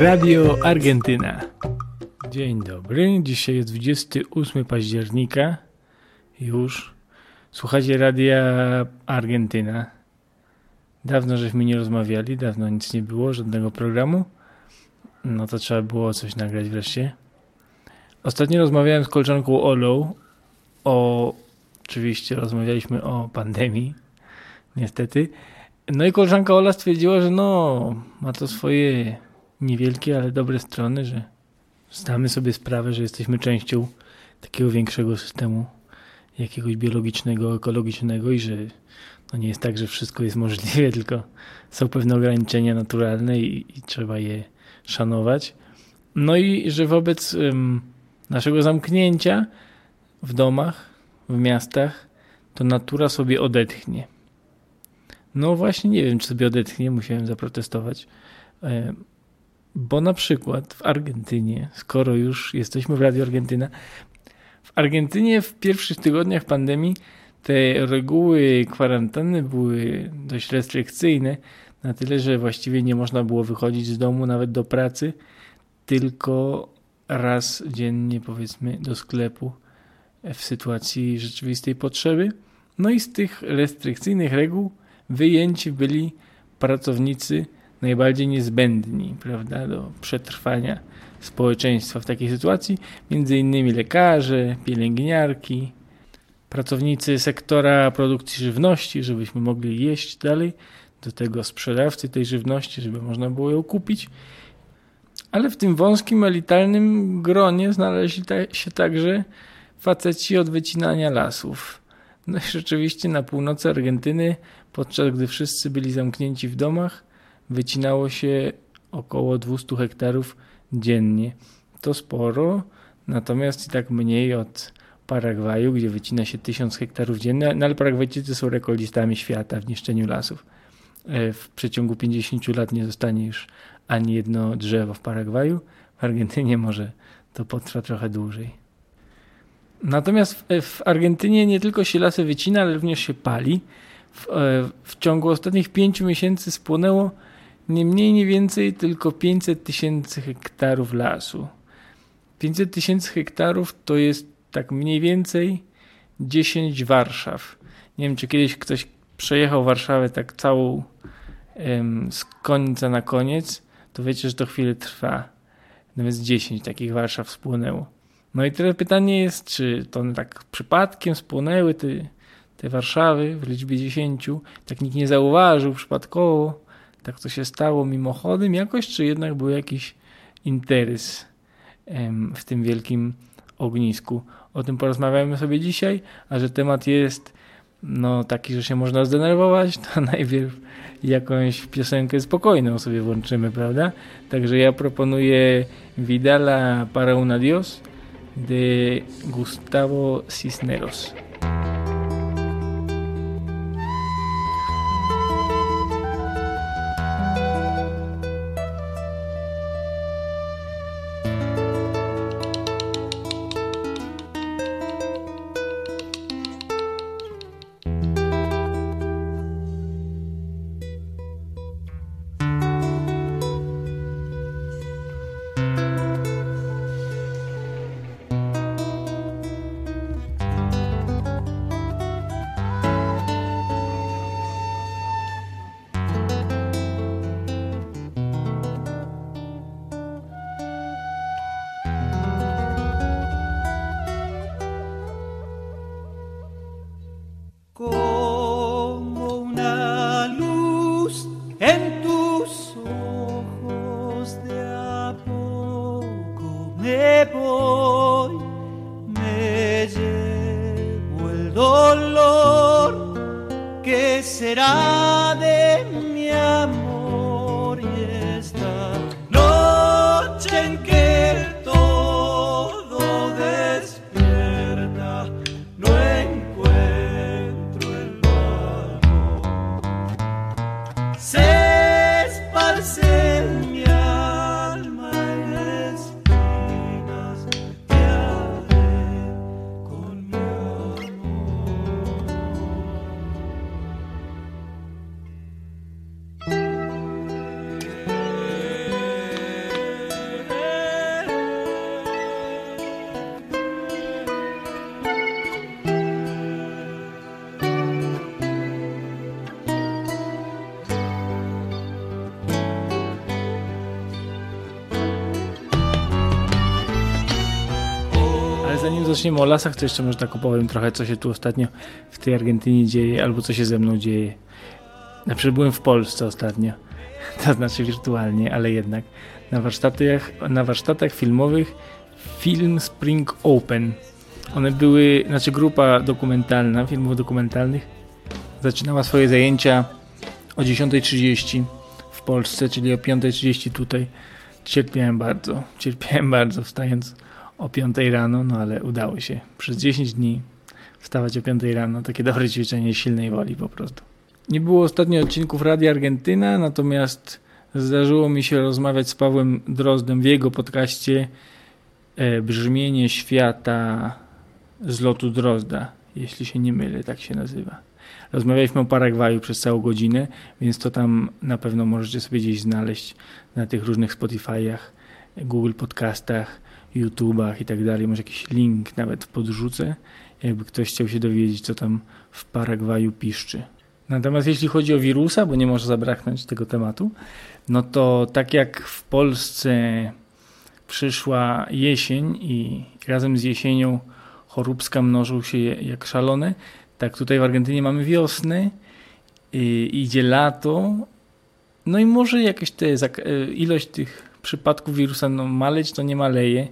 Radio Argentyna. Dzień dobry. Dzisiaj jest 28 października. Już. Słuchacie Radia Argentyna. Dawno żeśmy nie rozmawiali, dawno nic nie było, żadnego programu. No to trzeba było coś nagrać wreszcie. Ostatnio rozmawiałem z koleżanką Olą o... Oczywiście rozmawialiśmy o pandemii. Niestety. No i koleżanka Ola stwierdziła, że no, ma to swoje niewielkie, ale dobre strony, że zdamy sobie sprawę, że jesteśmy częścią takiego większego systemu jakiegoś biologicznego, ekologicznego i że no nie jest tak, że wszystko jest możliwe, tylko są pewne ograniczenia naturalne i, i trzeba je szanować. No i że wobec um, naszego zamknięcia w domach, w miastach, to natura sobie odetchnie. No właśnie nie wiem, czy sobie odetchnie, musiałem zaprotestować. Bo na przykład w Argentynie, skoro już jesteśmy w Radio Argentyna, w Argentynie w pierwszych tygodniach pandemii te reguły kwarantanny były dość restrykcyjne, na tyle, że właściwie nie można było wychodzić z domu nawet do pracy, tylko raz dziennie powiedzmy do sklepu w sytuacji rzeczywistej potrzeby. No i z tych restrykcyjnych reguł wyjęci byli pracownicy najbardziej niezbędni prawda, do przetrwania społeczeństwa w takiej sytuacji, między innymi lekarze, pielęgniarki, pracownicy sektora produkcji żywności, żebyśmy mogli jeść dalej, do tego sprzedawcy tej żywności, żeby można było ją kupić. Ale w tym wąskim, elitarnym gronie znaleźli się także faceci od wycinania lasów. No i rzeczywiście na północy Argentyny, podczas gdy wszyscy byli zamknięci w domach, wycinało się około 200 hektarów dziennie. To sporo, natomiast i tak mniej od Paragwaju, gdzie wycina się 1000 hektarów dziennie, no ale Paragwajczycy są rekordistami świata w niszczeniu lasów. E, w przeciągu 50 lat nie zostanie już ani jedno drzewo w Paragwaju. W Argentynie może to potrwa trochę dłużej. Natomiast w Argentynie nie tylko się lasy wycina, ale również się pali. W, e, w ciągu ostatnich pięciu miesięcy spłonęło nie mniej, nie więcej, tylko 500 tysięcy hektarów lasu. 500 tysięcy hektarów to jest tak mniej więcej 10 Warszaw. Nie wiem, czy kiedyś ktoś przejechał Warszawę tak całą em, z końca na koniec, to wiecie, że to chwilę trwa. Nawet 10 takich Warszaw spłonęło. No i teraz pytanie jest, czy to tak przypadkiem spłonęły te, te Warszawy w liczbie 10, tak nikt nie zauważył przypadkowo, tak to się stało mimochodem jakoś, czy jednak był jakiś interes w tym wielkim ognisku. O tym porozmawiamy sobie dzisiaj, a że temat jest no taki, że się można zdenerwować, to najpierw jakąś piosenkę spokojną sobie włączymy, prawda? Także ja proponuję Vidala para un adios de Gustavo Cisneros. dolor que será de mí. Zaczniemy o lasach, to jeszcze może tak opowiem trochę, co się tu ostatnio w tej Argentynie dzieje, albo co się ze mną dzieje. Na przykład byłem w Polsce ostatnio, to znaczy wirtualnie, ale jednak na warsztatach, na warsztatach filmowych Film Spring Open. One były, znaczy grupa dokumentalna, filmów dokumentalnych, zaczynała swoje zajęcia o 10.30 w Polsce, czyli o 5.30 tutaj. Cierpiałem bardzo, cierpiałem bardzo wstając o 5 rano, no ale udało się. Przez 10 dni wstawać o 5 rano, takie dobre ćwiczenie silnej woli po prostu. Nie było ostatnio odcinków Radia Argentyna, natomiast zdarzyło mi się rozmawiać z Pawłem Drozdem w jego podcaście e, Brzmienie Świata z lotu Drozda, jeśli się nie mylę, tak się nazywa. Rozmawialiśmy o Paragwaju przez całą godzinę, więc to tam na pewno możecie sobie gdzieś znaleźć na tych różnych Spotify'ach, Google Podcastach, YouTubach i tak dalej. Może jakiś link nawet podrzucę, jakby ktoś chciał się dowiedzieć, co tam w Paragwaju piszczy. Natomiast jeśli chodzi o wirusa, bo nie może zabraknąć tego tematu, no to tak jak w Polsce przyszła jesień i razem z jesienią choróbska mnożył się jak szalone, tak tutaj w Argentynie mamy wiosnę, idzie lato, no i może jakaś te, ilość tych przypadków wirusa no, maleć to nie maleje,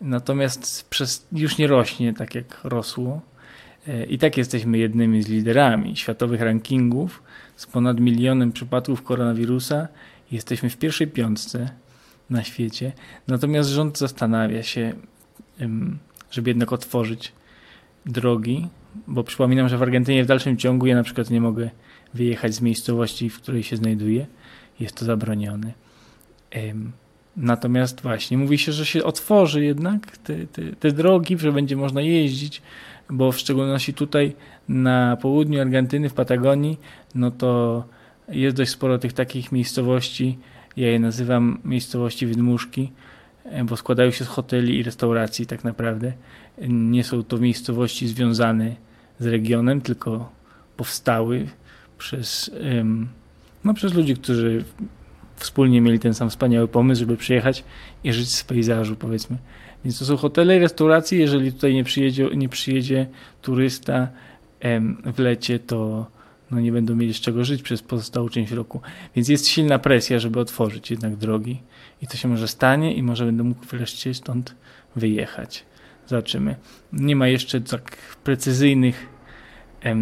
natomiast przez, już nie rośnie tak jak rosło. E, I tak jesteśmy jednymi z liderami światowych rankingów z ponad milionem przypadków koronawirusa. Jesteśmy w pierwszej piątce na świecie. Natomiast rząd zastanawia się, żeby jednak otworzyć drogi, bo przypominam, że w Argentynie w dalszym ciągu ja na przykład nie mogę wyjechać z miejscowości, w której się znajduję. Jest to zabronione. Natomiast właśnie mówi się, że się otworzy jednak te, te, te drogi, że będzie można jeździć bo w szczególności tutaj na południu Argentyny, w Patagonii, no to jest dość sporo tych takich miejscowości, ja je nazywam miejscowości wydmuszki, bo składają się z hoteli i restauracji tak naprawdę. Nie są to miejscowości związane z regionem, tylko powstały przez, no, przez ludzi, którzy wspólnie mieli ten sam wspaniały pomysł, żeby przyjechać i żyć z pejzażu, powiedzmy. Więc to są hotele i restauracje. Jeżeli tutaj nie przyjedzie, nie przyjedzie turysta w lecie, to no nie będą mieli z czego żyć przez pozostałą część roku. Więc jest silna presja, żeby otworzyć jednak drogi. I to się może stanie i może będę mógł wreszcie stąd wyjechać. Zobaczymy. Nie ma jeszcze tak precyzyjnych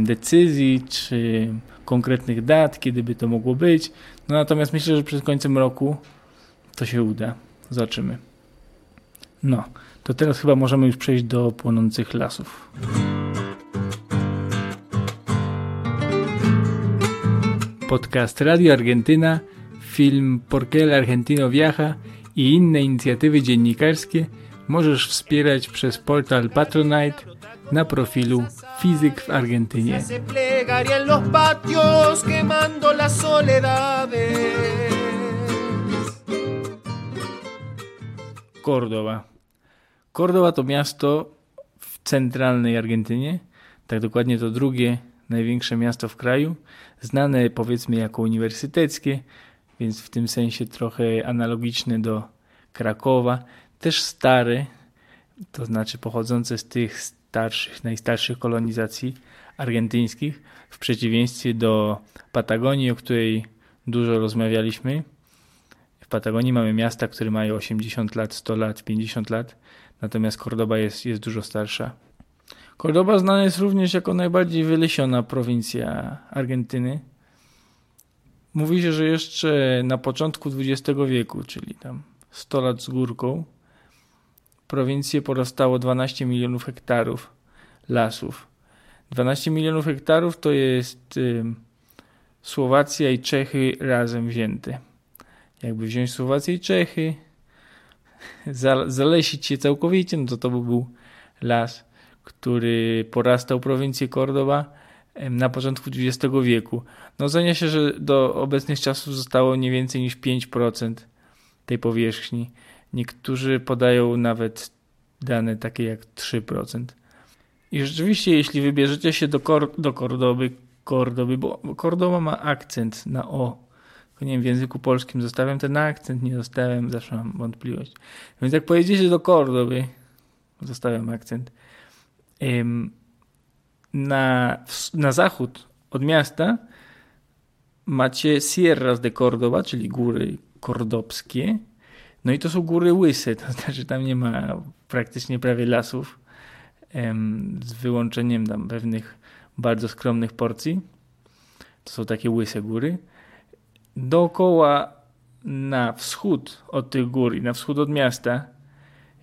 decyzji czy konkretnych dat, kiedy by to mogło być. No natomiast myślę, że przed końcem roku to się uda. Zobaczymy. No, to teraz chyba możemy już przejść do płonących lasów. Podcast Radio Argentyna, film Porqué el Argentino Viaja i inne inicjatywy dziennikarskie możesz wspierać przez portal Patronite na profilu Fizyk w Argentynie. Córdoba. Córdoba to miasto w centralnej Argentynie, tak dokładnie to drugie największe miasto w kraju, znane powiedzmy jako uniwersyteckie, więc w tym sensie trochę analogiczne do Krakowa, też stare, to znaczy pochodzące z tych starszych, najstarszych kolonizacji argentyńskich, w przeciwieństwie do Patagonii, o której dużo rozmawialiśmy. W Patagonii mamy miasta, które mają 80 lat, 100 lat, 50 lat, natomiast Cordoba jest, jest dużo starsza. Cordoba znana jest również jako najbardziej wylesiona prowincja Argentyny. Mówi się, że jeszcze na początku XX wieku, czyli tam 100 lat z górką, prowincję porastało 12 milionów hektarów lasów. 12 milionów hektarów to jest y, Słowacja i Czechy razem wzięte. Jakby wziąć Słowację i Czechy, zalesić się całkowicie, no to to by był las, który porastał prowincję Cordoba na początku XX wieku. No ocenia się, że do obecnych czasów zostało nie więcej niż 5% tej powierzchni. Niektórzy podają nawet dane takie jak 3%. I rzeczywiście, jeśli wybierzecie się do, Kor do Kordoby, Kordoby, bo Kordoba ma akcent na O, nie wiem, w języku polskim zostawiam ten akcent, nie zostawiam, zawsze mam wątpliwość. Więc jak pojedziecie do Kordoby, zostawiam akcent. Na, na zachód od miasta macie Sierras de Córdoba, czyli góry kordobskie. No i to są góry łyse, to znaczy tam nie ma praktycznie prawie lasów, z wyłączeniem tam pewnych bardzo skromnych porcji. To są takie łyse góry. Dookoła na wschód od tych gór i na wschód od miasta,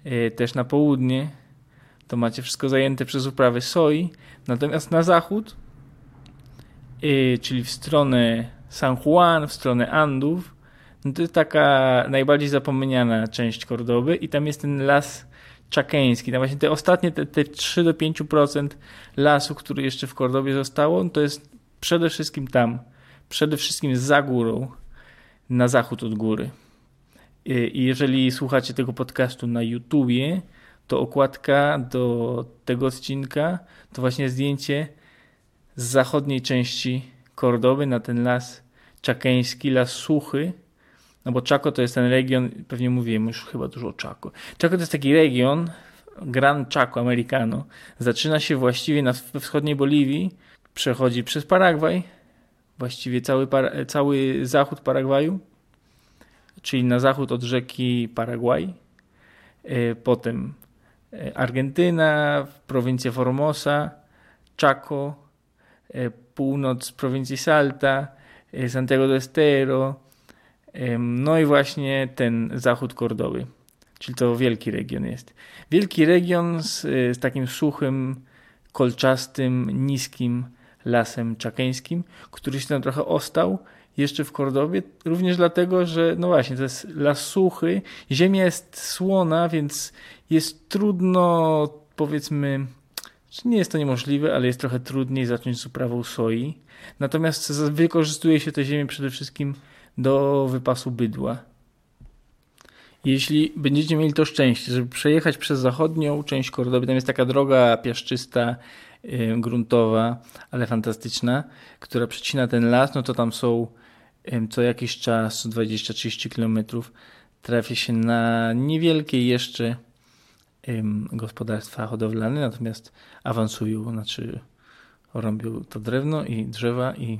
e, też na południe, to macie wszystko zajęte przez uprawy soi. Natomiast na zachód, e, czyli w stronę San Juan, w stronę Andów, no to jest taka najbardziej zapomniana część Kordoby i tam jest ten las czakeński. Tam właśnie te ostatnie, te, te 3 do 5% lasu, który jeszcze w Kordobie zostało, no to jest przede wszystkim tam, przede wszystkim za górą, na zachód od góry. I jeżeli słuchacie tego podcastu na YouTubie, to okładka do tego odcinka to właśnie zdjęcie z zachodniej części Kordoby na ten las czakeński, las suchy, no bo Chaco to jest ten region, pewnie mówiłem już chyba dużo o Chaco. Chaco to jest taki region, Gran Chaco Americano. Zaczyna się właściwie na wschodniej Boliwii, przechodzi przez Paragwaj, właściwie cały, cały zachód Paragwaju, czyli na zachód od rzeki Paragwaj, e, potem e, Argentyna, prowincja Formosa, Chaco, e, północ prowincji Salta, Santiago de Estero, no i właśnie ten zachód Kordowy, czyli to wielki region jest. Wielki region z, z takim suchym, kolczastym, niskim lasem czakeńskim, który się tam trochę ostał jeszcze w Kordobie, również dlatego, że no właśnie, to jest las suchy, ziemia jest słona, więc jest trudno, powiedzmy, nie jest to niemożliwe, ale jest trochę trudniej zacząć z uprawą soi. Natomiast wykorzystuje się tę ziemię przede wszystkim do wypasu bydła. Jeśli będziecie mieli to szczęście, żeby przejechać przez zachodnią część Kordoby, tam jest taka droga piaszczysta, yy, gruntowa, ale fantastyczna, która przecina ten las, no to tam są yy, co jakiś czas, 20-30 km, trafia się na niewielkie jeszcze yy, gospodarstwa hodowlane, natomiast awansują, znaczy robią to drewno i drzewa i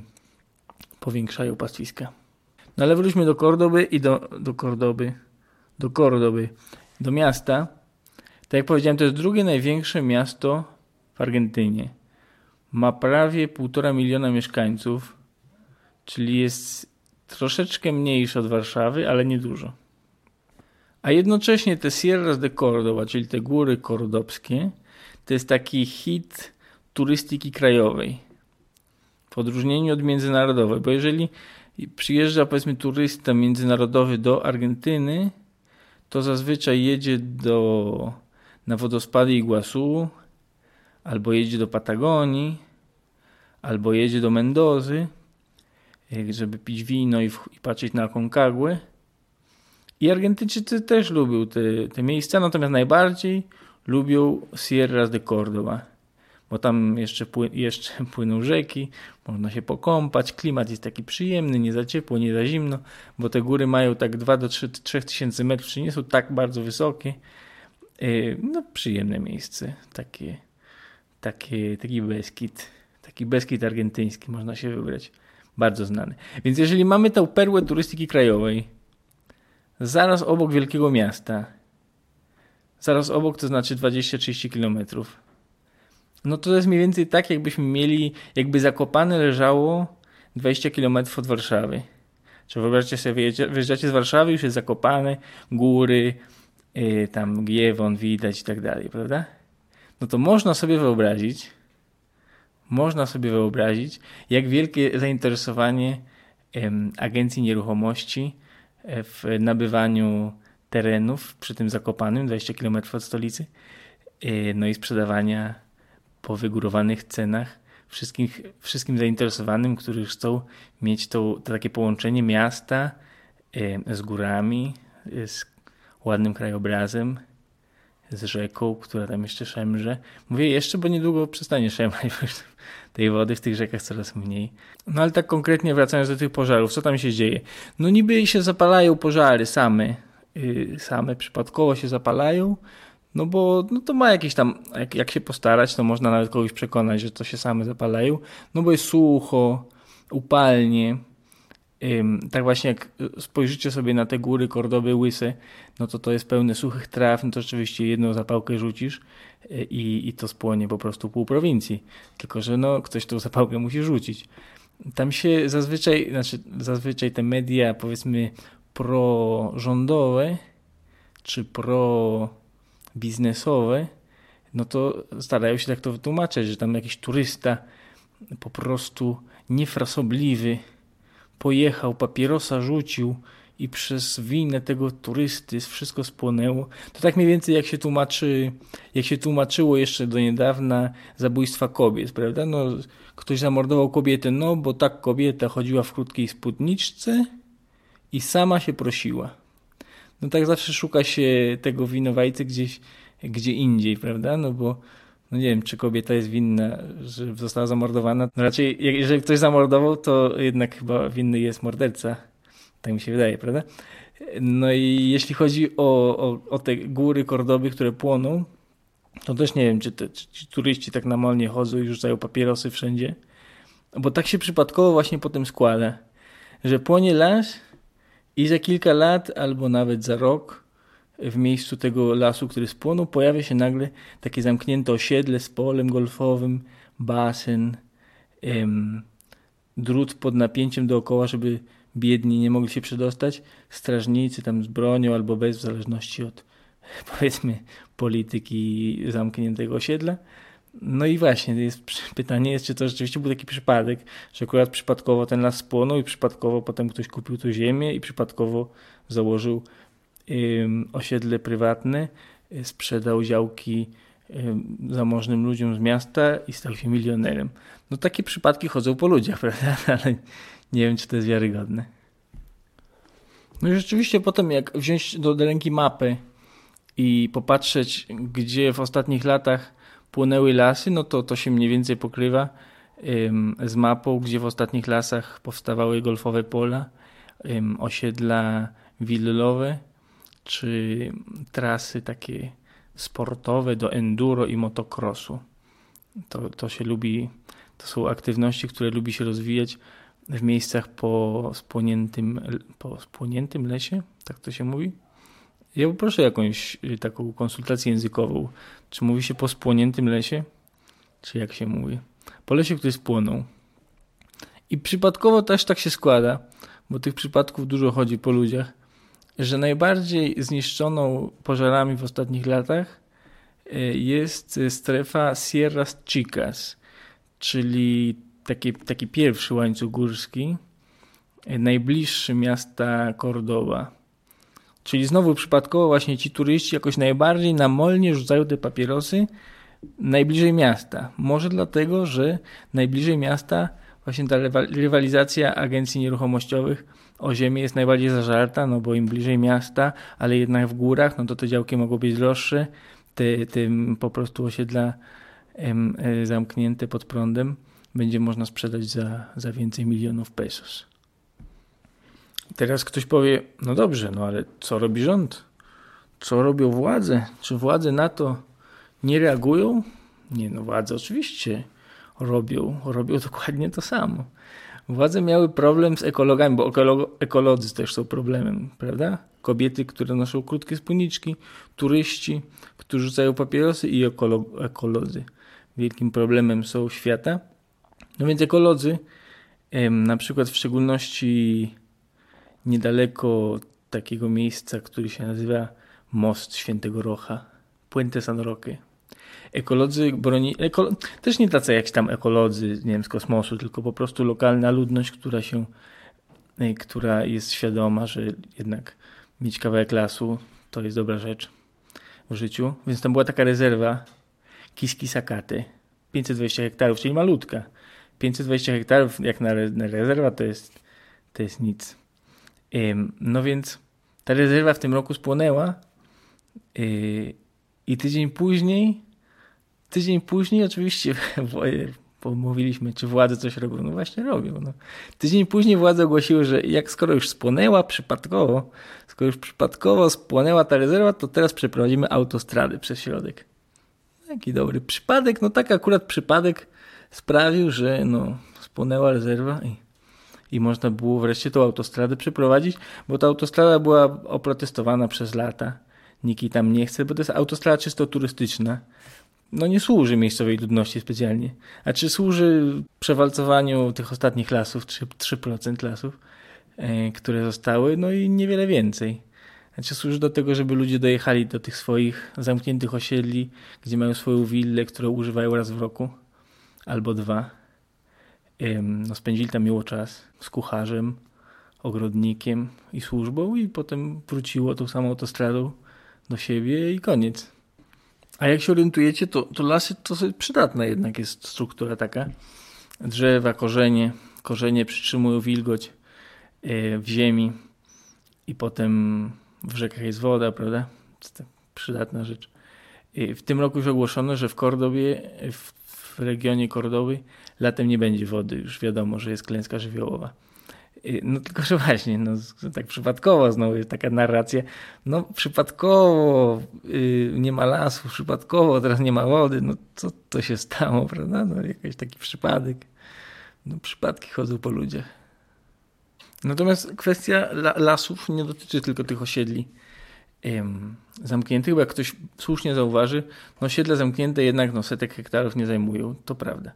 powiększają pastwiska. No ale wróćmy do Kordoby i do, do Kordoby, do Kordoby, do miasta. Tak jak powiedziałem, to jest drugie największe miasto w Argentynie. Ma prawie półtora miliona mieszkańców, czyli jest troszeczkę mniejsze od Warszawy, ale niedużo. A jednocześnie te Sierras de Cordoba, czyli te góry kordobskie, to jest taki hit turystyki krajowej. W odróżnieniu od międzynarodowej, bo jeżeli przyjeżdża powiedzmy turysta międzynarodowy do Argentyny, to zazwyczaj jedzie do, na wodospady Iguazu, albo jedzie do Patagonii, albo jedzie do Mendozy, e, żeby pić wino i, i patrzeć na Aconcagua. I Argentyńczycy też lubią te, te miejsca, natomiast najbardziej lubią Sierras de Córdoba bo tam jeszcze, pły, jeszcze płyną rzeki, można się pokąpać, klimat jest taki przyjemny, nie za ciepło, nie za zimno, bo te góry mają tak 2 do 3, 3 tysięcy metrów, czyli nie są tak bardzo wysokie. E, no przyjemne miejsce, takie, takie, taki Beskid, taki Beskid argentyński można się wybrać, bardzo znany. Więc jeżeli mamy tę perłę turystyki krajowej, zaraz obok wielkiego miasta, zaraz obok to znaczy 20-30 kilometrów, no to jest mniej więcej tak, jakbyśmy mieli, jakby Zakopane leżało 20 km od Warszawy. Czy wyobraźcie sobie, wyjeżdżacie z Warszawy, już jest Zakopane, góry, yy, tam Giewon widać i tak dalej, prawda? No to można sobie wyobrazić, można sobie wyobrazić, jak wielkie zainteresowanie yy, agencji nieruchomości e, w nabywaniu terenów przy tym Zakopanym, 20 km od stolicy, yy, no i sprzedawania po wygórowanych cenach wszystkim, wszystkim zainteresowanym, którzy chcą mieć to, to takie połączenie miasta z górami, z ładnym krajobrazem, z rzeką, która tam jeszcze szemrze. Mówię jeszcze, bo niedługo przestanie szemrać, tej wody w tych rzekach coraz mniej. No ale tak konkretnie wracając do tych pożarów, co tam się dzieje? No niby się zapalają pożary same, yy, same przypadkowo się zapalają, No bo no to ma jakieś tam, jak, jak się postarać, to można nawet kogoś przekonać, że to się same zapalają. No bo jest sucho, upalnie. Tak właśnie jak spojrzycie sobie na te góry Kordoby łyse, no to to jest pełne suchych traw, no to rzeczywiście jedną zapałkę rzucisz e, i, i to spłonie po prostu pół prowincji. Tylko, że no ktoś tą zapałkę musi rzucić. Tam się zazwyczaj, znaczy zazwyczaj te media powiedzmy prorządowe czy pro-biznesowe, no to starają się tak to wytłumaczyć, że tam jakiś turysta po prostu niefrasobliwy pojechał, papierosa rzucił i przez winę tego turysty wszystko spłonęło. To tak mniej więcej jak się tłumaczy, jak się tłumaczyło jeszcze do niedawna zabójstwa kobiet, prawda? No, ktoś zamordował kobietę, no bo tak kobieta chodziła w krótkiej spódniczce i sama się prosiła. No tak zawsze szuka się tego winowajcy gdzieś, gdzie indziej, prawda? No bo no nie wiem, czy kobieta jest winna, że została zamordowana. No raczej, jeżeli ktoś zamordował, to jednak chyba winny jest morderca. Tak mi się wydaje, prawda? No i jeśli chodzi o, o, o te góry Kordoby, które płoną, to też nie wiem, czy, te, czy ci turyści tak namolnie chodzą i rzucają papierosy wszędzie. Bo tak się przypadkowo właśnie potem składa, że płonie las i za kilka lat, albo nawet za rok, w miejscu tego lasu, który spłonął, pojawia się nagle takie zamknięte osiedle z polem golfowym, basen, em, drut pod napięciem dookoła, żeby biedni nie mogli się przedostać, strażnicy tam z bronią albo bez, w zależności od powiedzmy polityki zamkniętego osiedla. No i właśnie, jest pytanie jest, czy to rzeczywiście był taki przypadek, że akurat przypadkowo ten las spłonął i przypadkowo potem ktoś kupił tu ziemię i przypadkowo założył osiedle prywatne, y, sprzedał działki zamożnym ludziom z miasta i stał się milionerem. No takie przypadki chodzą po ludziach, prawda? Ale nie wiem, czy to jest wiarygodne. No i rzeczywiście potem jak wziąć do ręki mapę i popatrzeć, gdzie w ostatnich latach płonęły lasy, no to to się mniej więcej pokrywa z mapą, gdzie w ostatnich lasach powstawały golfowe pola, osiedla willowe, czy trasy takie sportowe do enduro i motocrossu. To, to się lubi, to są aktywności, które lubi się rozwijać w miejscach po spłoniętym, po spłoniętym lesie, tak to się mówi. Ja poproszę jakąś y, taką konsultację językową. Czy mówi się po spłoniętym lesie? Czy jak się mówi? Po lesie, który spłonął. I przypadkowo też tak się składa, bo tych przypadków dużo chodzi po ludziach, że najbardziej zniszczoną pożarami w ostatnich latach e, jest strefa Sierras Chicas, czyli taki, taki pierwszy łańcuch górski, najbliższy miasta Cordoba. Czyli znowu przypadkowo właśnie ci turyści jakoś najbardziej namolnie rzucają te papierosy najbliżej miasta. Może dlatego, że najbliżej miasta właśnie ta rywalizacja agencji nieruchomościowych o ziemię jest najbardziej zażarta, no bo im bliżej miasta, ale jednak w górach, no to te działki mogą być droższe, te, tym po prostu osiedla e, zamknięte pod prądem będzie można sprzedać za, za więcej milionów pesos. Teraz ktoś powie, no dobrze, no ale co robi rząd? Co robią władze? Czy władze na to nie reagują? Nie, no władze oczywiście robią, robią dokładnie to samo. Władze miały problem z ekologami, bo ekolodzy też są problemem, prawda? Kobiety, które noszą krótkie spódniczki, turyści, którzy rzucają papierosy i ekolodzy. Wielkim problemem są świata. No więc ekolodzy, na przykład w szczególności niedaleko takiego miejsca, który się nazywa Most Świętego Rocha, Puente San Roque, ekolodzy broni, eko, też nie tacy jak tam ekolodzy, nie wiem, z kosmosu, tylko po prostu lokalna ludność, która się, e, która jest świadoma, że jednak mieć kawałek lasu to jest dobra rzecz w życiu. Więc tam była taka rezerwa Kiski Sakate, 520 hektarów, czyli malutka. 520 hektarów jak na, na rezerwa to jest, to jest nic. No więc ta rezerwa w tym roku spłonęła yy, i tydzień później Tydzień później oczywiście pomówiliśmy, czy władze coś robią. No właśnie robią. No. Tydzień później władze ogłosiły, że jak skoro już spłonęła przypadkowo, skoro już przypadkowo spłonęła ta rezerwa, to teraz przeprowadzimy autostrady przez środek. Jaki dobry przypadek, no tak akurat przypadek sprawił, że no, spłonęła rezerwa i, i można było wreszcie tą autostradę przeprowadzić, bo ta autostrada była oprotestowana przez lata. Nikt jej tam nie chce, bo to jest autostrada czysto turystyczna no nie służy miejscowej ludności specjalnie. A czy służy przewalcowaniu tych ostatnich lasów, 3%, 3% lasów, e, które zostały, no i niewiele więcej. Znaczy służy do tego, żeby ludzie dojechali do tych swoich zamkniętych osiedli, gdzie mają swoją willę, którą używają raz w roku albo dwa. No, spędzili tam miło czas z kucharzem, ogrodnikiem i służbą i potem wróciło tą samą autostradą do siebie i koniec. A jak się orientujecie, to, to lasy to przydatna jednak jest struktura taka. Drzewa, korzenie, korzenie przytrzymują wilgoć e, w ziemi i potem w rzekach jest woda, prawda? To jest przydatna rzecz. W tym roku już ogłoszono, że w Kordobie, w, w regionie Kordowy latem nie będzie wody. Już wiadomo, że jest klęska żywiołowa. No tylko, że właśnie, no, tak przypadkowo znowu jest taka narracja, no przypadkowo yy, nie ma lasu, przypadkowo teraz nie ma wody, no co to się stało, prawda? No jakiś taki przypadek. No przypadki chodzą po ludziach. Natomiast kwestia la lasów nie dotyczy tylko tych osiedli zamkniętych, bo jak ktoś słusznie zauważy, no osiedle zamknięte jednak no, setek hektarów nie zajmują, to prawda.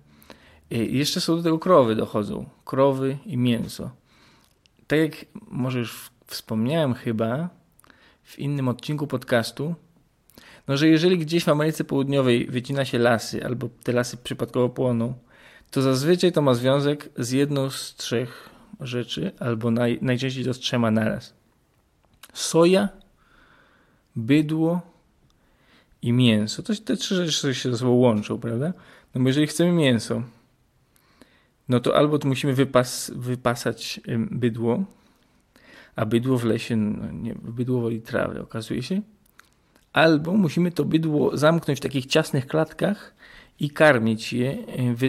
I y, jeszcze są do tego krowy dochodzą. Krowy i mięso tak jak może już wspomniałem chyba w innym odcinku podcastu, no że jeżeli gdzieś w Ameryce Południowej wycina się lasy, albo te lasy przypadkowo płoną, to zazwyczaj to ma związek z jedną z trzech rzeczy, albo naj, najczęściej to z trzema naraz. Soja, bydło i mięso. To, te trzy rzeczy się ze sobą łączą, prawda? No bo jeżeli chcemy mięso, no to albo to musimy wypas, wypasać bydło, a bydło w lesie, no nie, bydło woli trawy, okazuje się, albo musimy to bydło zamknąć w takich ciasnych klatkach i karmić je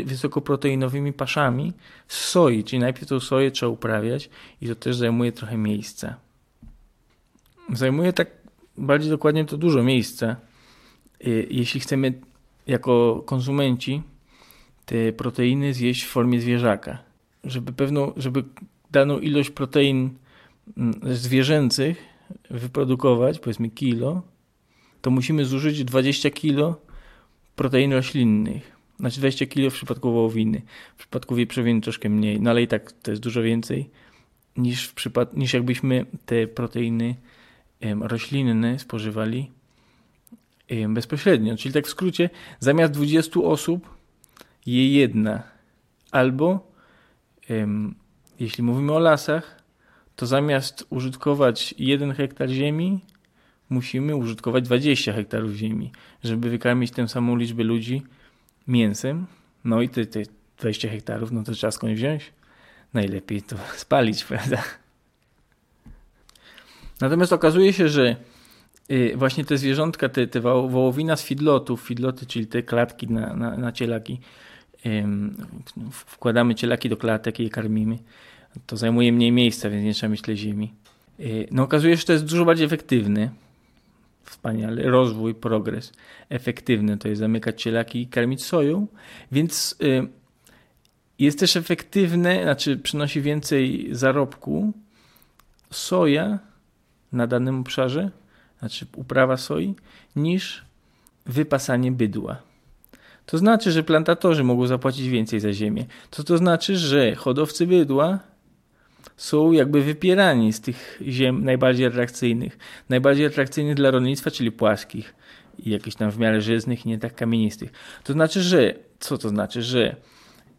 wysokoproteinowymi paszami z soi, czyli najpierw tą soję trzeba uprawiać i to też zajmuje trochę miejsca. Zajmuje tak bardziej dokładnie to dużo miejsca, y, jeśli chcemy jako konsumenci te proteiny zjeść w formie zwierzaka. Żeby pewną, żeby daną ilość protein mm, zwierzęcych wyprodukować, powiedzmy kilo, to musimy zużyć 20 kilo protein roślinnych. Znaczy 20 kilo w przypadku wołowiny. W przypadku wieprzowiny troszkę mniej, no ale i tak to jest dużo więcej niż, w przypad- niż jakbyśmy te proteiny roślinne spożywali bezpośrednio. Czyli tak w skrócie, zamiast 20 osób je jedna. Albo, jeśli mówimy o lasach, to zamiast użytkować jeden hektar ziemi, musimy użytkować 20 hektarów ziemi, żeby wykarmić tę samą liczbę ludzi mięsem. No i te, te 20 hektarów, no to trzeba skąd wziąć? Najlepiej to spalić, prawda? Natomiast okazuje się, że y, właśnie te zwierzątka, te, te wołowina z fidlotów, fidloty, czyli te klatki na, na, na cielaki, wkładamy cielaki do klatek i je karmimy, to zajmuje mniej miejsca, więc nie trzeba mieć tyle ziemi. Y, no okazuje się, że to jest dużo bardziej efektywny. Wspaniale. Rozwój, progres. Efektywny to jest zamykać cielaki i karmić soją, więc y, jest też efektywne, znaczy przynosi więcej zarobku soja na danym obszarze, znaczy uprawa soi, niż wypasanie bydła. To znaczy, że plantatorzy mogą zapłacić więcej za ziemię. To to znaczy, że hodowcy bydła są jakby wypierani z tych ziem najbardziej atrakcyjnych. Najbardziej atrakcyjnych dla rolnictwa, czyli płaskich i jakichś tam w miarę żyznych i nie tak kamienistych. To znaczy, że co to znaczy, że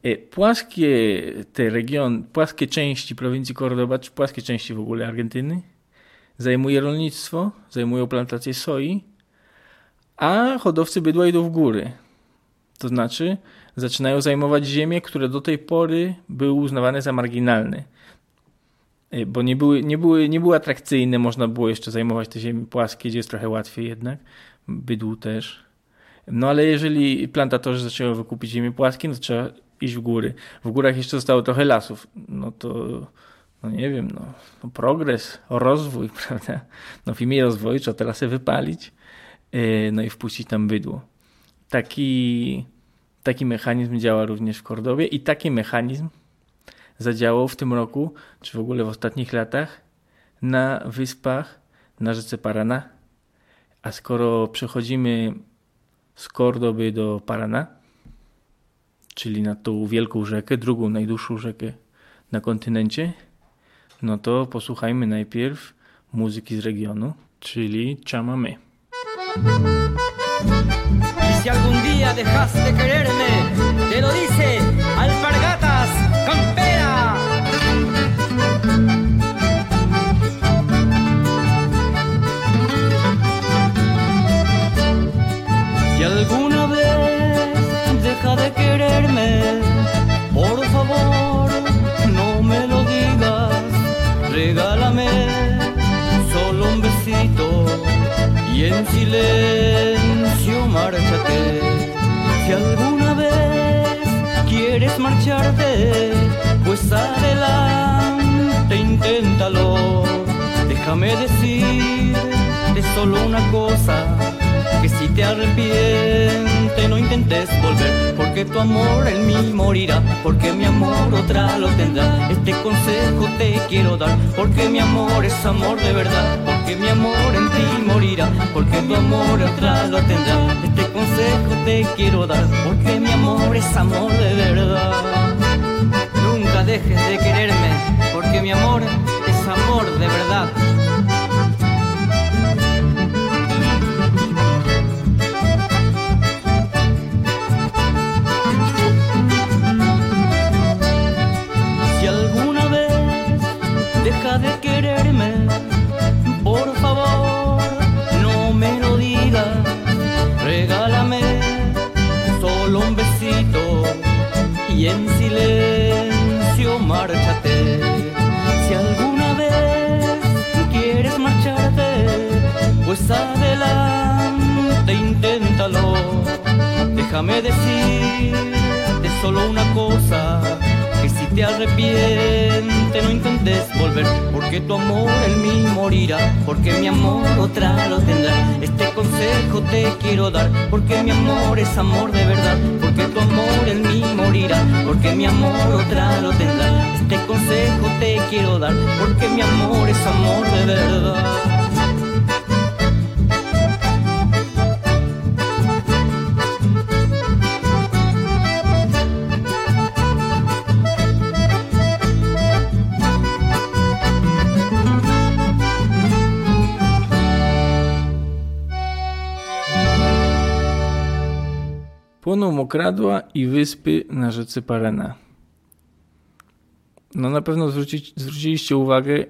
e, płaskie te region, płaskie części prowincji Cordoba, czy płaskie części w ogóle Argentyny zajmuje rolnictwo, zajmują plantacje soi, a hodowcy bydła idą w góry. To znaczy zaczynają zajmować ziemie, które do tej pory były uznawane za marginalne. Y, bo nie były, nie, były, nie były atrakcyjne, można było jeszcze zajmować te ziemie płaskie, gdzie jest trochę łatwiej jednak. Bydłu też. No ale jeżeli plantatorzy zaczęły wykupić ziemię płaskie, no to trzeba iść w góry. W górach jeszcze zostało trochę lasów. No to, no nie wiem, no, no progres, rozwój, prawda? No w imię rozwoju trzeba te lasy wypalić, yy, no i wpuścić tam bydło. Taki, taki mechanizm działa również w Kordowie i taki mechanizm zadziałał w tym roku, czy w ogóle w ostatnich latach, na wyspach na rzece Parana. A skoro przechodzimy z Kordoby do Parana, czyli na tą wielką rzekę, drugą najdłuższą rzekę na kontynencie, no to posłuchajmy najpierw muzyki z regionu, czyli chamamé. Y si algún día dejas de quererme, te lo dice Alpargatas Campera. Si alguna vez deja de quererme, regálame solo un besito y en silencio márchate. Si alguna vez quieres marcharte, pues adelante, inténtalo. Déjame decirte solo una cosa, que si te arrepiente no intentes volver, porque tu amor en mí morirá, porque mi amor otra lo tendrá. Este consejo te quiero dar, porque mi amor es amor de verdad, porque mi amor en ti morirá, porque tu amor otra lo tendrá. Este consejo te quiero dar, porque mi amor es amor de verdad. Nunca dejes de quererme, porque mi amor es amor de verdad. Y en silencio márchate. Si alguna vez quieres marcharte, pues adelante, inténtalo. Déjame decirte solo una cosa, te arrepiente no intentes volver, porque tu amor en mí morirá, porque mi amor otra lo tendrá. Este consejo te quiero dar, porque mi amor es amor de verdad, porque tu amor en mí morirá, porque mi amor otra lo tendrá. Este consejo te quiero dar, porque mi amor es amor de verdad. Płoną mokradła i wyspy na rzece Parana. No na pewno zwróci, zwróciliście uwagę,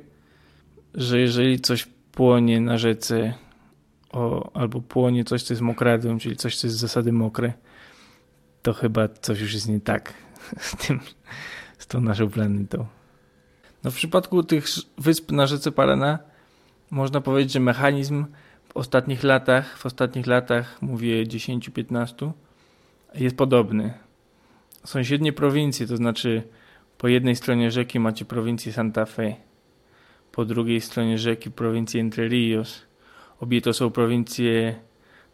że jeżeli coś płonie na rzece o, albo płonie coś, co jest mokradłem, czyli coś, co jest z zasady mokre, to chyba coś już jest nie tak z tym, z tą naszą planetą. No w przypadku tych wysp na rzece Parana można powiedzieć, że mechanizm w ostatnich latach, w ostatnich latach, mówię 10-15, jest podobny. Sąsiednie prowincje, to znaczy po jednej stronie rzeki macie prowincję Santa Fe, po drugiej stronie rzeki prowincję Entre Rios. Obie to są prowincje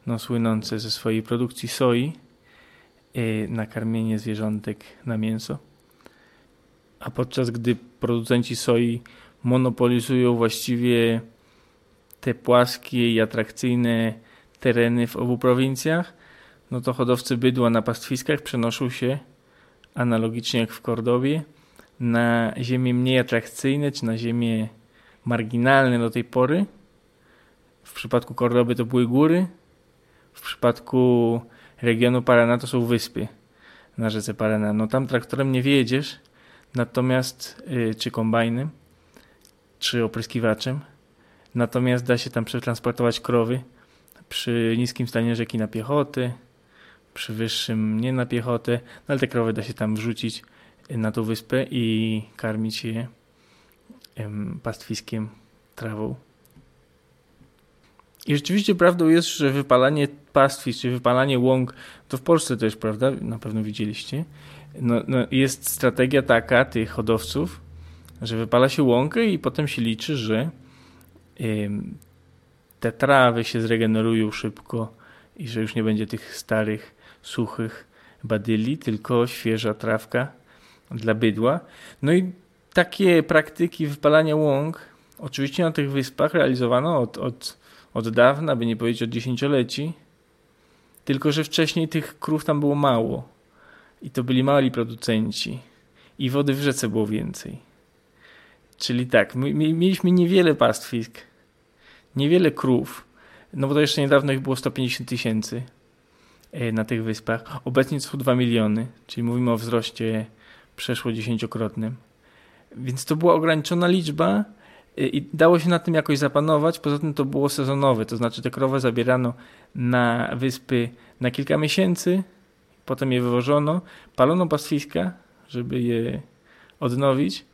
no, słynące ze swojej produkcji soi yy, na karmienie zwierzątek na mięso. A podczas gdy producenci soi monopolizują właściwie te płaskie i atrakcyjne tereny w obu prowincjach, no to hodowcy bydła na pastwiskach przenoszą się, analogicznie jak w Kordowie, na ziemie mniej atrakcyjne, czy na ziemie marginalne do tej pory. W przypadku Kordoby to były góry, w przypadku regionu Parana to są wyspy na rzece Parana. No tam traktorem nie wjedziesz, natomiast, yy, czy kombajnem, czy opryskiwaczem, natomiast da się tam przetransportować krowy przy niskim stanie rzeki na piechotę, przy wyższym nie na piechotę, no ale te krowy da się tam wrzucić na tą wyspę i karmić je pastwiskiem, trawą. I rzeczywiście prawdą jest, że wypalanie pastwisk, czy wypalanie łąk, to w Polsce też, prawda? Na pewno widzieliście. No, no jest strategia taka tych hodowców, że wypala się łąkę i potem się liczy, że te trawy się zregenerują szybko i że już nie będzie tych starych, suchych badyli, tylko świeża trawka dla bydła. No i takie praktyki wypalania łąk oczywiście na tych wyspach realizowano od, od, od dawna, by nie powiedzieć od dziesięcioleci, tylko że wcześniej tych krów tam było mało i to byli mali producenci i wody w rzece było więcej. Czyli tak, my, mieliśmy niewiele pastwisk, niewiele krów, no bo to jeszcze niedawno ich było 150 tysięcy na tych wyspach. Obecnie są 2 miliony, czyli mówimy o wzroście przeszło dziesięciokrotnym. Więc to była ograniczona liczba e, i dało się na tym jakoś zapanować. Poza tym to było sezonowe, to znaczy te krowy zabierano na wyspy na kilka miesięcy, potem je wywożono, palono pastwiska, żeby je odnowić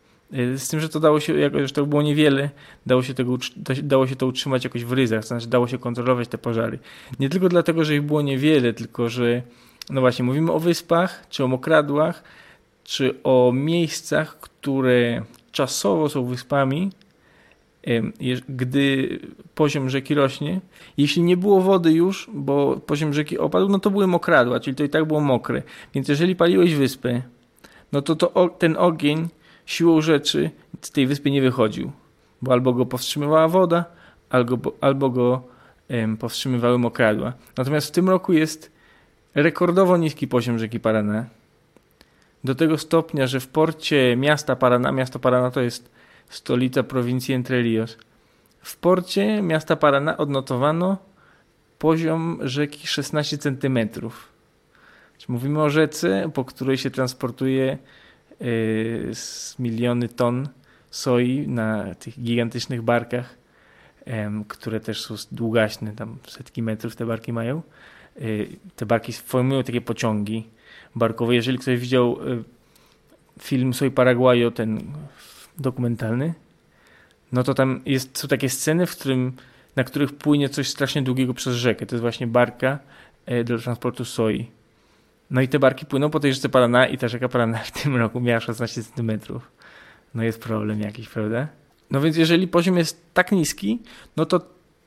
z tym, że to dało się, jako że to było niewiele, dało się, tego, dało się to utrzymać jakoś w ryzach, to znaczy dało się kontrolować te pożary. Nie tylko dlatego, że ich było niewiele, tylko że, no właśnie, mówimy o wyspach, czy o mokradłach, czy o miejscach, które czasowo są wyspami, gdy poziom rzeki rośnie. Jeśli nie było wody już, bo poziom rzeki opadł, no to były mokradła, czyli to i tak było mokre. Więc jeżeli paliłeś wyspę, no to, to ten ogień siłą rzeczy z tej wyspy nie wychodził, bo albo go powstrzymywała woda, albo, albo go powstrzymywały mokradła. Natomiast w tym roku jest rekordowo niski poziom rzeki Paraná. Do tego stopnia, że w porcie miasta Paraná, miasto Paraná to jest stolica prowincji Entre Rios, w porcie miasta Paraná odnotowano poziom rzeki 16 cm. Mówimy o rzece, po której się transportuje z miliony ton soi na tych gigantycznych barkach, które też są długaśne, tam setki metrów te barki mają. Y, te barki formują takie pociągi barkowe. Jeżeli ktoś widział y, film Soy Paraguayo, ten dokumentalny, no to tam jest, są takie sceny, w którym, na których płynie coś strasznie długiego przez rzekę. To jest właśnie barka do transportu soi. No i te barki płyną po tej rzece Paraná i ta rzeka Paraná w tym roku miała 16 cm. No jest problem jakiś, prawda? No więc jeżeli poziom jest tak niski, no to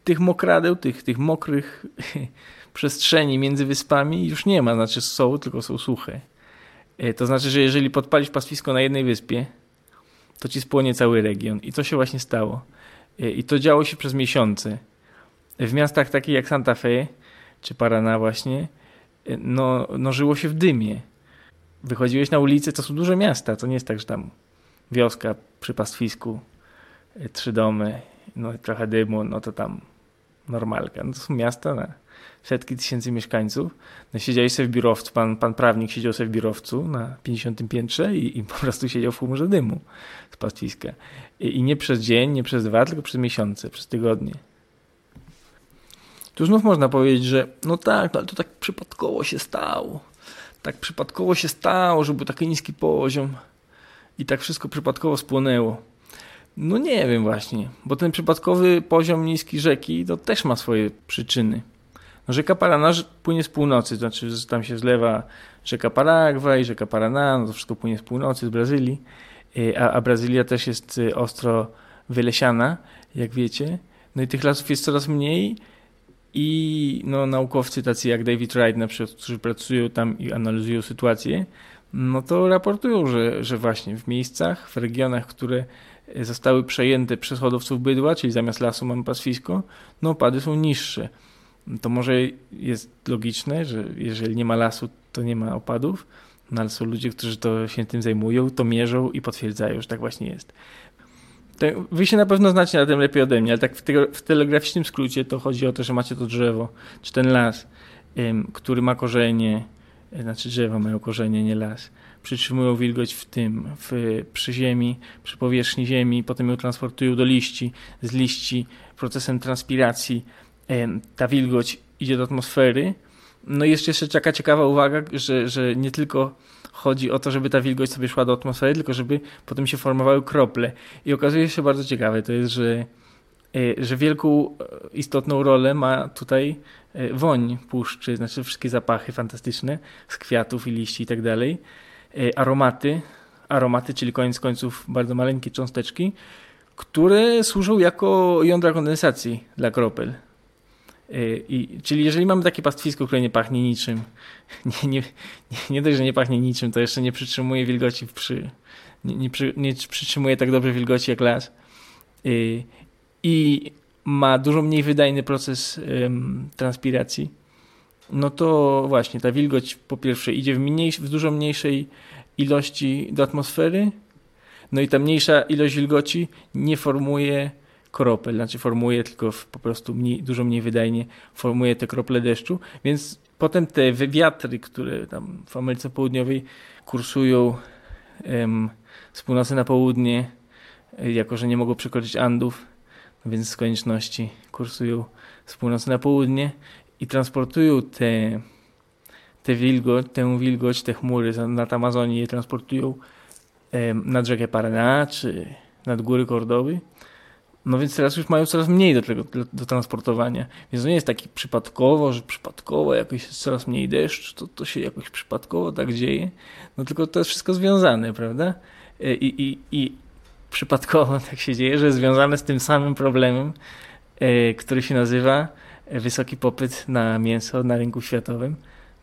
tych mokradeł, tych, tych mokrych przestrzeni między wyspami już nie ma, znaczy są, tylko są suche. E, to znaczy, że jeżeli podpalisz pastwisko na jednej wyspie, to ci spłonie cały region. I to się właśnie stało. E, I to działo się przez miesiące. W miastach takich jak Santa Fe czy Paraná właśnie, no, no żyło się w dymie. Wychodziłeś na ulicę, to są duże miasta, to nie jest tak, że tam wioska przy pastwisku, e, trzy domy, no trochę dymu, no to tam normalka. No to są miasta na setki tysięcy mieszkańców. No siedziałeś sobie w biurowcu, pan, pan prawnik siedział sobie w biurowcu na 50 piętrze i, i po prostu siedział w chmurze dymu z pastwiska. I, I nie przez dzień, nie przez dwa, tylko przez miesiące, przez tygodnie. Tu znów można powiedzieć, że no tak, ale to tak przypadkowo się stało. Tak przypadkowo się stało, że był taki niski poziom i tak wszystko przypadkowo spłonęło. No nie wiem właśnie, bo ten przypadkowy poziom niski rzeki to też ma swoje przyczyny. No rzeka Paraná płynie z północy, to znaczy że tam się zlewa rzeka Paragwaj, rzeka Paraná, no to wszystko płynie z północy, z Brazylii, e, a, a Brazylia też jest e, ostro wylesiana, jak wiecie. No i tych lasów jest coraz mniej, i no, naukowcy tacy jak David Wright, na przykład, którzy pracują tam i analizują sytuację, no to raportują, że, że właśnie w miejscach, w regionach, które zostały przejęte przez hodowców bydła, czyli zamiast lasu mamy pastwisko, no opady są niższe. To może jest logiczne, że jeżeli nie ma lasu, to nie ma opadów, no ale są ludzie, którzy to się tym zajmują, to mierzą i potwierdzają, że tak właśnie jest. Wy się na pewno znacie na tym lepiej ode mnie, ale tak w, te, w telegraficznym skrócie to chodzi o to, że macie to drzewo, czy ten las, ym, który ma korzenie, e, znaczy drzewa mają korzenie, nie las, przytrzymują wilgoć w tym, w, przy ziemi, przy powierzchni ziemi, potem ją transportują do liści, z liści procesem transpiracji ym, ta wilgoć idzie do atmosfery. No i jeszcze, jeszcze taka ciekawa uwaga, że, że nie tylko chodzi o to, żeby ta wilgoć sobie szła do atmosfery, tylko żeby potem się formowały krople. I okazuje się bardzo ciekawe, to jest, że że wielką, istotną rolę ma tutaj woń puszczy, znaczy wszystkie zapachy fantastyczne z kwiatów i liści i tak dalej, aromaty, aromaty, czyli koniec końców bardzo maleńkie cząsteczki, które służą jako jądra kondensacji dla kropel. Y, I, czyli jeżeli mamy takie pastwisko, które nie pachnie niczym, nie, nie, nie, dość, że nie pachnie niczym, to jeszcze nie przytrzymuje wilgoci przy, nie, nie, przy, nie przytrzymuje tak dobrze wilgoci jak las y, i ma dużo mniej wydajny proces transpiracji, no to właśnie ta wilgoć po pierwsze idzie w, w dużo mniejszej ilości do atmosfery, no i ta mniejsza ilość wilgoci nie formuje kropel, znaczy formuje tylko po prostu mniej, dużo mniej wydajnie formuje te krople deszczu, więc potem te wiatry, które tam w Ameryce Południowej kursują em, z północy na południe, e, jako że nie mogą przekroczyć Andów, więc z konieczności kursują z północy na południe i transportują te, te wilgoć, tę wilgoć, te chmury nad Amazonię je transportują em, nad rzekę Paraná czy nad góry Kordowy no więc teraz już mają coraz mniej do tego do, transportowania. Więc to nie jest taki przypadkowo, że przypadkowo jakoś jest coraz mniej deszcz, to, to się jakoś przypadkowo tak dzieje. No tylko to jest wszystko związane, prawda? E, I, i, i przypadkowo tak się dzieje, że jest związane z tym samym problemem, e, który się nazywa wysoki popyt na mięso na rynku światowym.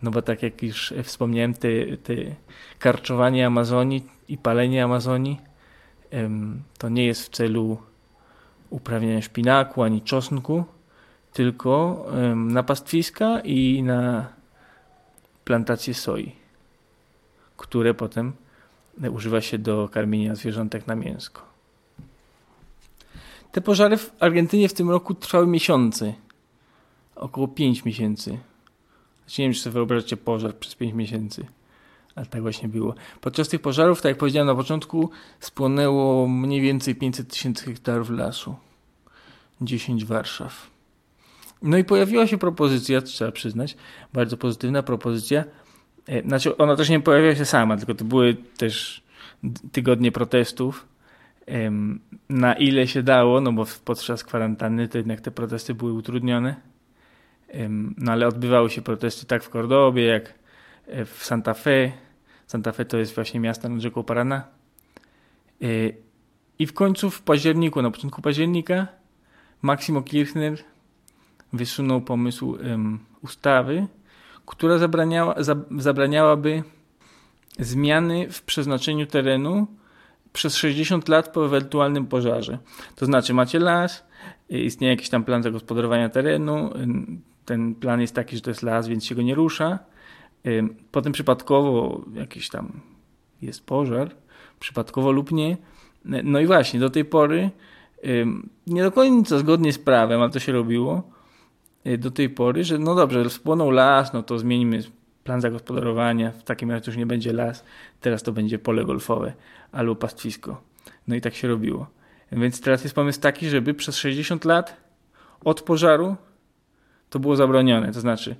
No bo tak jak już wspomniałem, te, te karczowanie Amazonii i palenie Amazonii to nie jest w celu uprawiania szpinaku ani czosnku, tylko na pastwiska i na plantacje soi, które potem używa się do karmienia zwierzątek na mięsko. Te pożary w Argentynie w tym roku trwały miesiące. Około 5 miesięcy. Znaczy nie wiem, czy sobie wyobrażacie pożar przez 5 miesięcy. Ale tak właśnie było. Podczas tych pożarów, tak jak powiedziałem na początku, spłonęło mniej więcej 500 tysięcy hektarów lasu. 10 Warszaw. No i pojawiła się propozycja, trzeba przyznać, bardzo pozytywna propozycja. E, znaczy, ona też nie pojawiła się sama, tylko to były też tygodnie protestów. Na ile się dało, no bo podczas kwarantanny to jednak te protesty były utrudnione. No ale odbywały się protesty tak w Kordobie, jak w Santa Fe. Santa Fe to jest właśnie miasto nad rzeką Parana. E, I w końcu w październiku, na początku października, Maksimo Kirchner wysunął pomysł um, ustawy, która zabraniała, za, zabraniałaby zmiany w przeznaczeniu terenu przez 60 lat po ewentualnym pożarze. To znaczy macie las, istnieje jakiś tam plan zagospodarowania terenu, ten plan jest taki, że to jest las, więc się go nie rusza. Potem przypadkowo jakiś tam jest pożar, przypadkowo lub nie. No i właśnie, do tej pory nie do końca zgodnie z prawem, ale to się robiło y, do tej pory, że no dobrze, spłonął las, no to zmienimy plan zagospodarowania, w takim razie już nie będzie las, teraz to będzie pole golfowe albo pastwisko. No i tak się robiło. Więc teraz jest pomysł taki, żeby przez 60 lat od pożaru to było zabronione. To znaczy,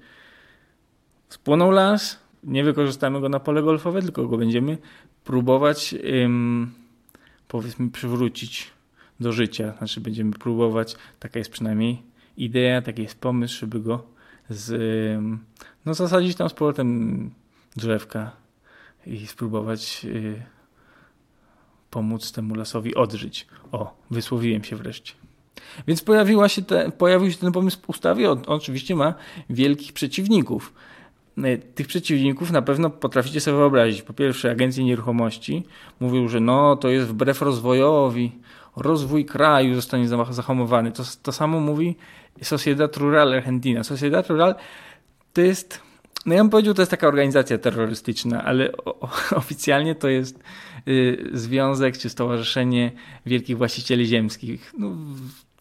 spłonął las, nie wykorzystamy go na pole golfowe, tylko go będziemy próbować, ym, powiedzmy, przywrócić do życia. Znaczy będziemy próbować, taka jest przynajmniej idea, taki jest pomysł, żeby go z, no zasadzić tam z powrotem drzewka i spróbować y, pomóc temu lasowi odżyć. O, wysłowiłem się wreszcie. Więc pojawiła się te, pojawił się ten pomysł w ustawie. On oczywiście ma wielkich przeciwników. Y, tych przeciwników na pewno potraficie sobie wyobrazić. Po pierwsze, agencje nieruchomości mówią, że no to jest wbrew rozwojowi, rozwój kraju zostanie zahamowany. To, to samo mówi Sociedad Rural Argentina. Sociedad Rural to jest, no ja bym powiedział, to jest taka organizacja terrorystyczna, ale o, oficjalnie to jest y, związek czy stowarzyszenie wielkich właścicieli ziemskich. No,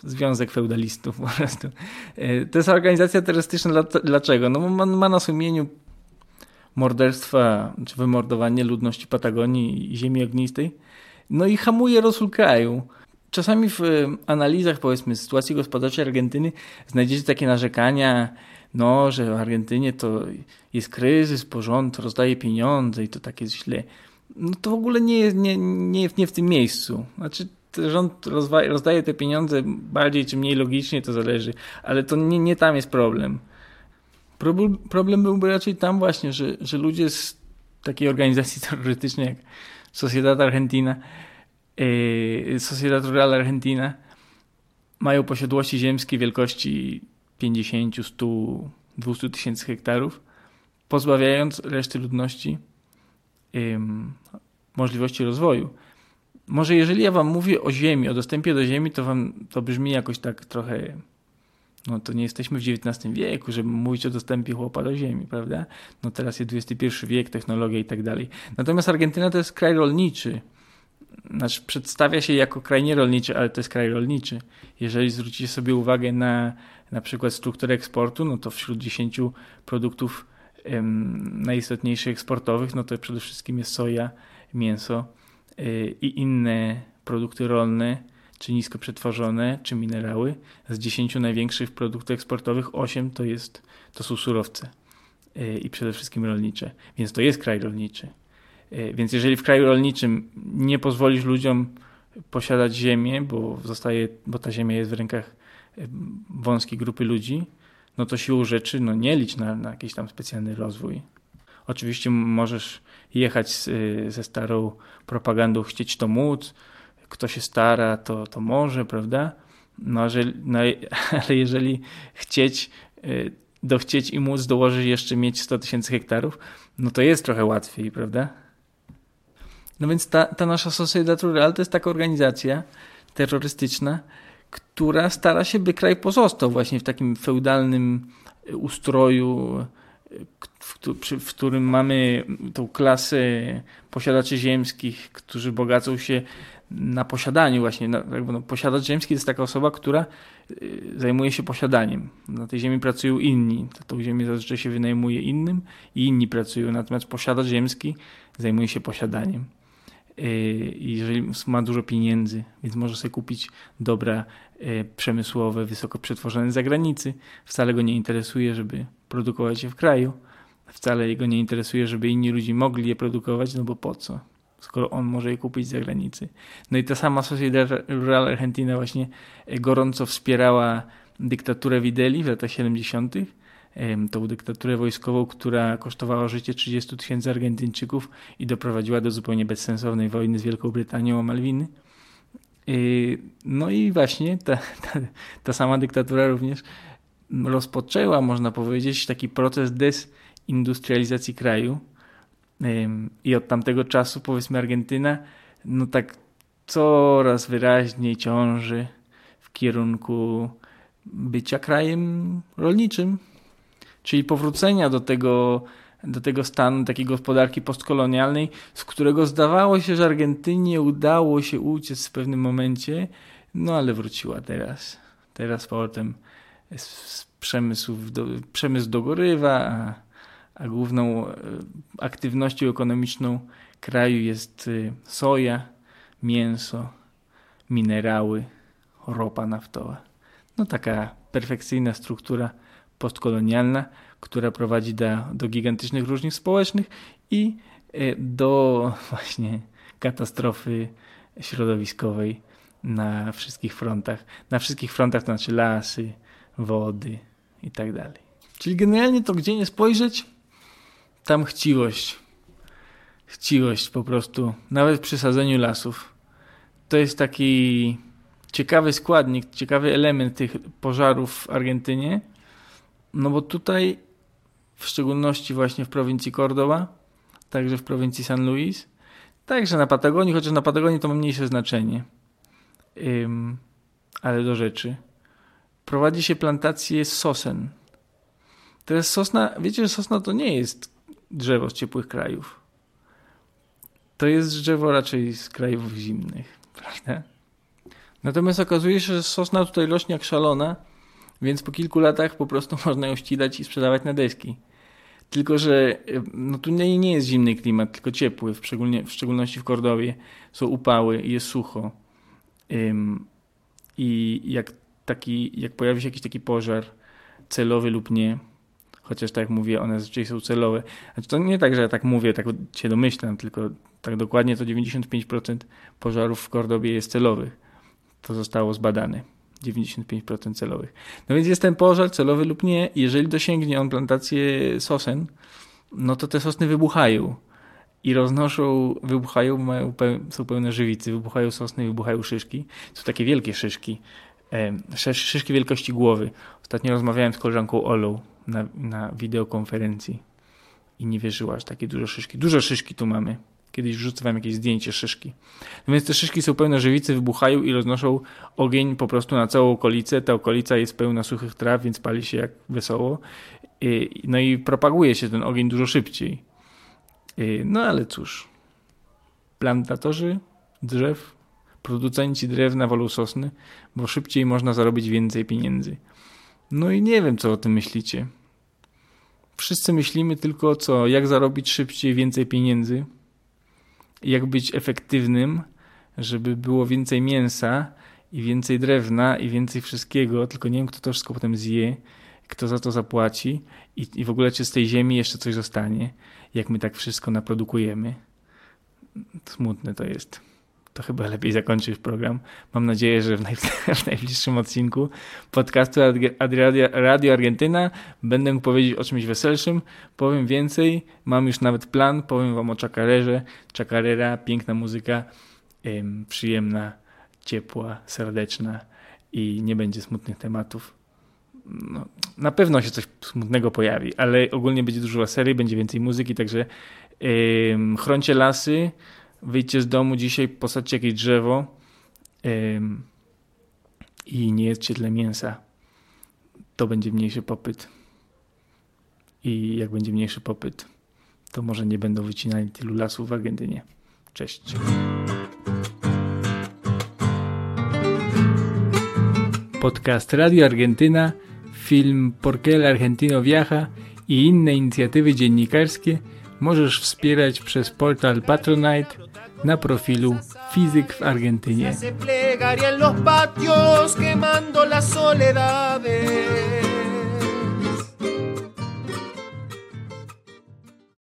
Związek Feudalistów po prostu. Y, to jest organizacja terrorystyczna dlaczego? No ma, ma na sumieniu morderstwa czy wymordowanie ludności Patagonii i ziemi ognistej. No i hamuje rozwój kraju. Czasami w analizach, powiedzmy, sytuacji gospodarczej Argentyny znajdziecie takie narzekania, no, że w Argentynie to jest kryzys, porząd rozdaje pieniądze i to tak jest źle. No to w ogóle nie jest nie, nie, nie w tym miejscu. Znaczy, rząd rozdaje te pieniądze bardziej czy mniej logicznie, to zależy, ale to nie, nie tam jest problem. Problem, byłby raczej tam właśnie, że, że ludzie z takiej organizacji terrorystycznej jak Sociedad Argentina, e, Sociedad Rural Argentina, mają posiadłości ziemskie wielkości 50, 100, 200 tysięcy hektarów, pozbawiając reszty ludności możliwości rozwoju. Może jeżeli ja wam mówię o ziemi, o dostępie do ziemi, to wam to brzmi jakoś tak trochę no to nie jesteśmy w XIX wieku, żeby mówić o dostępie chłopa do ziemi, prawda? No teraz jest XXI wiek, technologia i tak dalej. Natomiast Argentyna to jest kraj rolniczy. Znaczy przedstawia się jako kraj nierolniczy, ale to jest kraj rolniczy. Jeżeli zwrócicie sobie uwagę na na przykład strukturę eksportu, no to wśród 10 produktów em, najistotniejszych eksportowych, no to przede wszystkim jest soja, mięso i inne produkty rolne, czy nisko przetworzone, czy minerały. Z 10 największych produktów eksportowych 8 to, jest, to są surowce y, i przede wszystkim rolnicze. Więc to jest kraj rolniczy. Y, więc jeżeli w kraju rolniczym nie pozwolisz ludziom posiadać ziemię, bo, zostaje, bo ta ziemia jest w rękach wąskiej grupy ludzi, no to siłą rzeczy no nie licz na, na jakiś tam specjalny rozwój. Oczywiście możesz jechać z, ze starą propagandą, chcieć to móc, kto się stara, to, to może, prawda? No, że, no, ale jeżeli chcieć, y, dochcieć i móc dołożyć jeszcze mieć 100 tysięcy hektarów, no to jest trochę łatwiej, prawda? No więc ta, ta nasza Sociedad Rural to jest taka organizacja terrorystyczna, która stara się, by kraj pozostał właśnie w takim feudalnym ustroju, w, którym mamy tą klasę posiadaczy ziemskich, którzy bogacą się na posiadaniu właśnie. No, posiadacz ziemski jest taka osoba, która y, zajmuje się posiadaniem. Na tej ziemi pracują inni. Tą ziemię zazwyczaj się wynajmuje innym i inni pracują. Natomiast posiadacz ziemski zajmuje się posiadaniem. Y, jeżeli ma dużo pieniędzy, więc może sobie kupić dobra y, przemysłowe, wysoko przetworzone z zagranicy. Wcale go nie interesuje, żeby produkować je w kraju. Wcale go nie interesuje, żeby inni ludzie mogli je produkować, no bo po co? Skoro on może je kupić z zagranicy. No i ta sama Sociedad Rural Argentina właśnie gorąco wspierała dyktaturę Wideli w latach 70 tą dyktaturę wojskową, która kosztowała życie 30 tysięcy Argentyńczyków i doprowadziła do zupełnie bezsensownej wojny z Wielką Brytanią o Malwiny. No i właśnie ta, ta, ta sama dyktatura również rozpoczęła, można powiedzieć, taki proces desindustrializacji kraju. I od tamtego czasu, powiedzmy, Argentyna, no tak coraz wyraźniej ciąży w kierunku bycia krajem rolniczym, czyli powrócenia do tego, do tego stanu takiej gospodarki postkolonialnej, z którego zdawało się, że Argentynie udało się uciec w pewnym momencie, no ale wróciła teraz. Teraz powrotem przemysł, do, przemysł dogorywa, a, a główną e, aktywnością ekonomiczną kraju jest e, soja, mięso, minerały, ropa naftowa. No taka perfekcyjna struktura postkolonialna, która prowadzi do, do gigantycznych różnic społecznych i e, do właśnie katastrofy środowiskowej na wszystkich frontach. Na wszystkich frontach to znaczy lasy, wody i tak dalej. Czyli generalnie to gdzie nie spojrzeć, tam chciwość. Chciwość po prostu, nawet przy sadzeniu lasów. To jest taki ciekawy składnik, ciekawy element tych pożarów w Argentynie, no bo tutaj, w szczególności właśnie w prowincji Cordoba, także w prowincji San Luis, także na Patagonii, chociaż na Patagonii to ma mniejsze znaczenie. Ym, ale do rzeczy. Prowadzi się plantację sosen. Teraz sosna, wiecie, że sosna to nie jest drzewo z ciepłych krajów. To jest drzewo raczej z krajów zimnych, prawda? Natomiast okazuje się, że sosna tutaj rośnie jak szalona więc po kilku latach po prostu można ją ścigać i sprzedawać na deski. Tylko, że no tu nie, nie jest zimny klimat, tylko ciepły, w, w szczególności w Kordowie. Są upały i jest sucho. Ym, I jak, taki, jak pojawi się jakiś taki pożar, celowy lub nie, chociaż tak jak mówię, one zazwyczaj są celowe. Znaczy to nie tak, że ja tak mówię, tak się domyślam, tylko tak dokładnie to 95% pożarów w Kordobie jest celowych To zostało zbadane. 95% celowych. No więc jest ten pożar celowy lub nie. Jeżeli dosięgnie on plantację sosen, no to te sosny wybuchają i roznoszą, wybuchają, mają, są pełne żywicy, wybuchają sosny, wybuchają szyszki. Są takie wielkie szyszki, szyszki wielkości głowy. Ostatnio rozmawiałem z koleżanką Olą na, na wideokonferencji i nie wierzyła, że takie duże szyszki. Duże szyszki tu mamy. Kiedyś wrzucałem jakieś zdjęcie szyszki. No więc te szyszki są pełne żywicy, wybuchają i roznoszą ogień po prostu na całą okolicę. Ta okolica jest pełna suchych traw, więc pali się jak wesoło. No i propaguje się ten ogień dużo szybciej. No ale cóż. Plantatorzy drzew, producenci drewna wolą sosny, bo szybciej można zarobić więcej pieniędzy. No i nie wiem, co o tym myślicie. Wszyscy myślimy tylko co, jak zarobić szybciej więcej pieniędzy, jak być efektywnym, żeby było więcej mięsa i więcej drewna i więcej wszystkiego, tylko nie wiem, kto to wszystko potem zje, kto za to zapłaci i, i w ogóle czy z tej ziemi jeszcze coś zostanie, jak my tak wszystko naprodukujemy. Smutne to jest to chyba lepiej zakończyć program. Mam nadzieję, że w, w najbliższym odcinku podcastu Radio, Radio Argentyna będę mógł powiedzieć o czymś weselszym. Powiem więcej, mam już nawet plan, powiem wam o Chacarerze. Chacarera, piękna muzyka, ym, przyjemna, ciepła, serdeczna i nie będzie smutnych tematów. No, na pewno się coś smutnego pojawi, ale ogólnie będzie dużo serii, będzie więcej muzyki, także ym, chroncie lasy, wyjdźcie z domu dzisiaj, posadźcie jakieś drzewo i nie jedzcie tyle mięsa. To będzie mniejszy popyt. I jak będzie mniejszy popyt, to może nie będą wycinali tylu lasów w Argentynie. Cześć. Podcast Radio Argentyna, film Por qué el Argentino viaja i inne inicjatywy dziennikarskie możesz wspierać przez portal Patronite na profilu Fizyk w Argentynie.